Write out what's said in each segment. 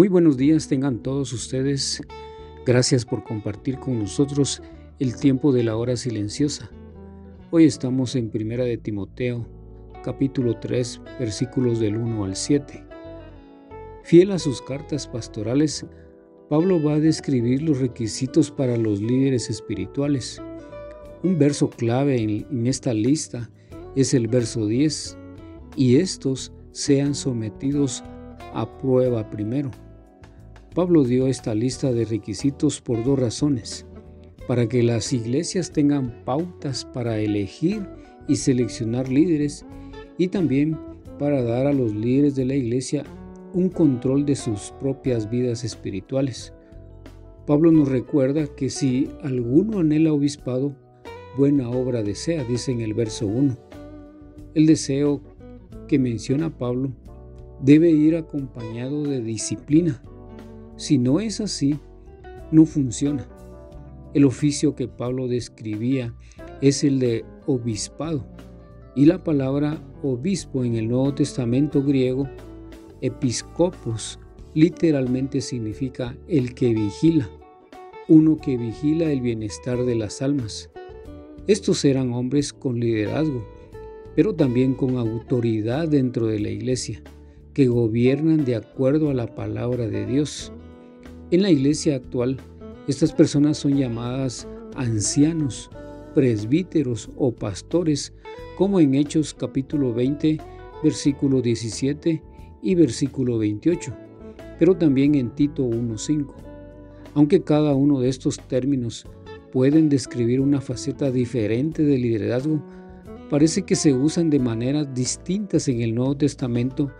Muy buenos días tengan todos ustedes. Gracias por compartir con nosotros el tiempo de la hora silenciosa. Hoy estamos en Primera de Timoteo, capítulo 3, versículos del 1 al 7. Fiel a sus cartas pastorales, Pablo va a describir los requisitos para los líderes espirituales. Un verso clave en, en esta lista es el verso 10, y estos sean sometidos a prueba primero. Pablo dio esta lista de requisitos por dos razones. Para que las iglesias tengan pautas para elegir y seleccionar líderes y también para dar a los líderes de la iglesia un control de sus propias vidas espirituales. Pablo nos recuerda que si alguno anhela obispado, buena obra desea, dice en el verso 1. El deseo que menciona Pablo debe ir acompañado de disciplina. Si no es así, no funciona. El oficio que Pablo describía es el de obispado y la palabra obispo en el Nuevo Testamento griego, episcopos, literalmente significa el que vigila, uno que vigila el bienestar de las almas. Estos eran hombres con liderazgo, pero también con autoridad dentro de la iglesia que gobiernan de acuerdo a la palabra de Dios. En la iglesia actual, estas personas son llamadas ancianos, presbíteros o pastores, como en Hechos capítulo 20, versículo 17 y versículo 28, pero también en Tito 1.5. Aunque cada uno de estos términos pueden describir una faceta diferente del liderazgo, parece que se usan de maneras distintas en el Nuevo Testamento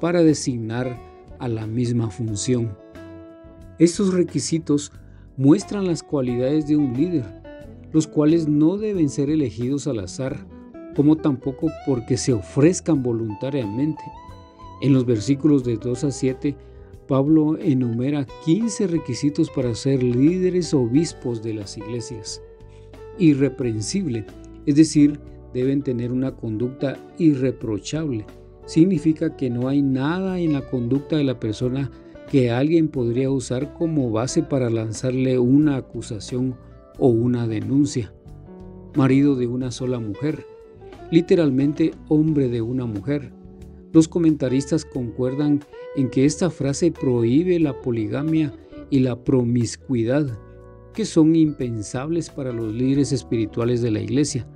para designar a la misma función. Estos requisitos muestran las cualidades de un líder, los cuales no deben ser elegidos al azar, como tampoco porque se ofrezcan voluntariamente. En los versículos de 2 a 7, Pablo enumera 15 requisitos para ser líderes obispos de las iglesias. Irreprensible, es decir, deben tener una conducta irreprochable, significa que no hay nada en la conducta de la persona que alguien podría usar como base para lanzarle una acusación o una denuncia. Marido de una sola mujer, literalmente hombre de una mujer. Los comentaristas concuerdan en que esta frase prohíbe la poligamia y la promiscuidad, que son impensables para los líderes espirituales de la iglesia.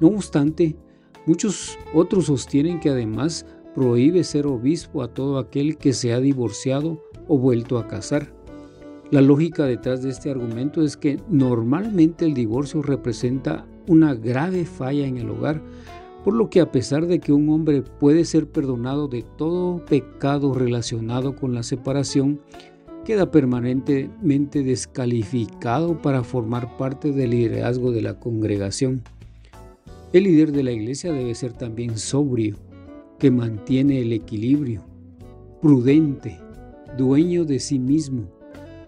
No obstante, Muchos otros sostienen que además prohíbe ser obispo a todo aquel que se ha divorciado o vuelto a casar. La lógica detrás de este argumento es que normalmente el divorcio representa una grave falla en el hogar, por lo que a pesar de que un hombre puede ser perdonado de todo pecado relacionado con la separación, queda permanentemente descalificado para formar parte del liderazgo de la congregación. El líder de la iglesia debe ser también sobrio, que mantiene el equilibrio, prudente, dueño de sí mismo,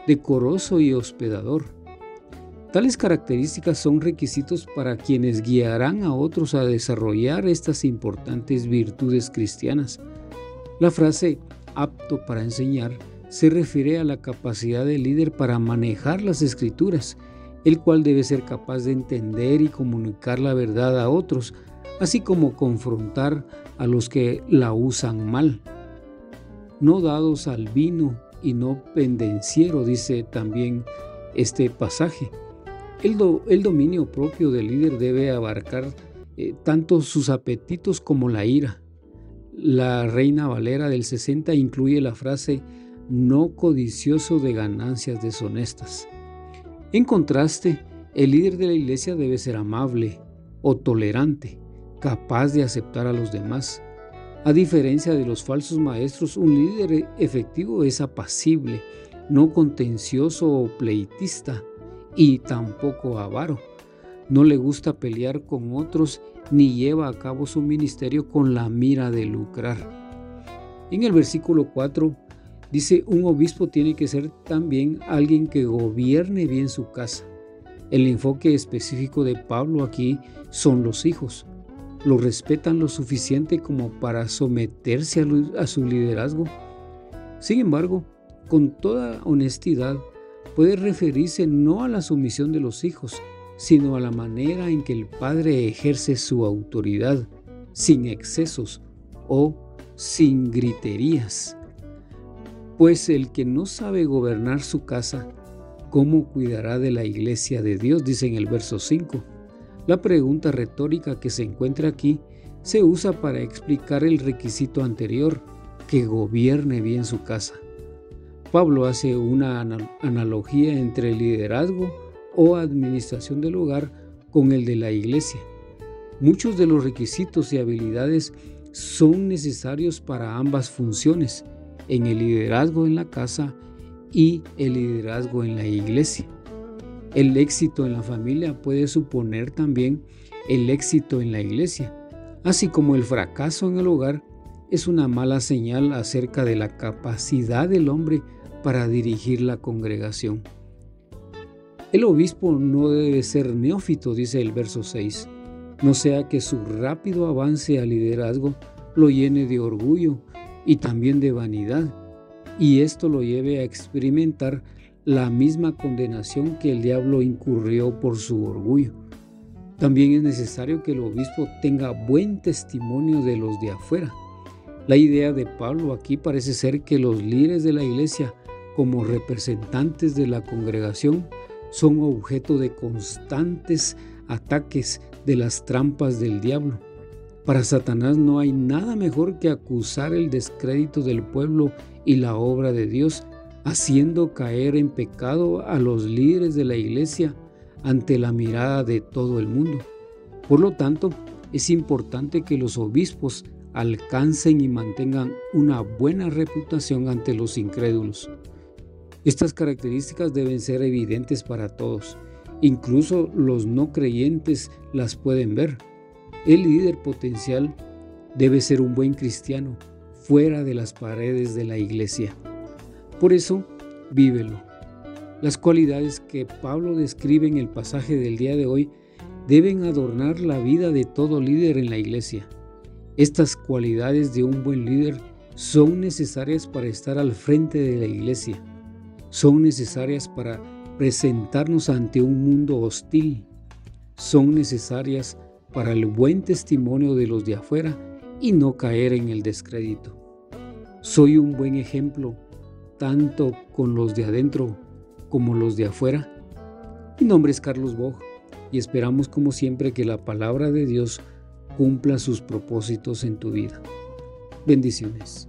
decoroso y hospedador. Tales características son requisitos para quienes guiarán a otros a desarrollar estas importantes virtudes cristianas. La frase apto para enseñar se refiere a la capacidad del líder para manejar las escrituras el cual debe ser capaz de entender y comunicar la verdad a otros, así como confrontar a los que la usan mal. No dados al vino y no pendenciero, dice también este pasaje. El, dominio propio del líder debe abarcar eh, tanto sus apetitos como la ira. La Reina Valera del 60 incluye la frase no codicioso de ganancias deshonestas. En contraste, El líder de la iglesia debe ser amable o tolerante, capaz de aceptar a los demás. A diferencia de los falsos maestros, un líder efectivo es apacible, no contencioso o pleitista y tampoco avaro. No le gusta pelear con otros ni lleva a cabo su ministerio con la mira de lucrar. En el versículo 4 dice, un obispo tiene que ser también alguien que gobierne bien su casa. El enfoque específico de Pablo aquí son los hijos. Lo respetan lo suficiente como para someterse a su liderazgo. Sin embargo, con toda honestidad, puede referirse no a la sumisión de los hijos, sino a la manera en que el padre ejerce su autoridad, sin excesos o sin griterías. Pues el que no sabe gobernar su casa, ¿cómo cuidará de la iglesia de Dios? Dice en el verso 5. La pregunta retórica que se encuentra aquí se usa para explicar el requisito anterior, que gobierne bien su casa. Pablo hace una analogía entre el liderazgo o administración del hogar con el de la iglesia. Muchos de los requisitos y habilidades son necesarios para ambas funciones, en el liderazgo en la casa y el liderazgo en la iglesia. El éxito en la familia puede suponer también el éxito en la iglesia, así como el fracaso en el hogar es una mala señal acerca de la capacidad del hombre para dirigir la congregación. El obispo no debe ser neófito, dice el verso 6, no sea que su rápido avance al liderazgo lo llene de orgullo y también de vanidad, y esto lo lleve a experimentar la misma condenación que el diablo incurrió por su orgullo. También es necesario que el obispo tenga buen testimonio de los de afuera. La idea de Pablo aquí parece ser que los líderes de la iglesia como representantes de la congregación son objeto de constantes ataques de las trampas del diablo. Para Satanás no hay nada mejor que acusar el descrédito del pueblo y la obra de Dios, haciendo caer en pecado a los líderes de la iglesia ante la mirada de todo el mundo. Por lo tanto, es importante que los obispos alcancen y mantengan una buena reputación ante los incrédulos. Estas características deben ser evidentes para todos. Incluso los no creyentes las pueden ver. El líder potencial debe ser un buen cristiano fuera de las paredes de la iglesia. Por eso, vívelo. Las cualidades que Pablo describe en el pasaje del día de hoy deben adornar la vida de todo líder en la iglesia. Estas cualidades de un buen líder son necesarias para estar al frente de la iglesia son necesarias para presentarnos ante un mundo hostil. Son necesarias para el buen testimonio de los de afuera y no caer en el descrédito. Soy un buen ejemplo tanto con los de adentro como los de afuera. Mi nombre es Carlos Bog y esperamos como siempre que la palabra de Dios cumpla sus propósitos en tu vida. Bendiciones.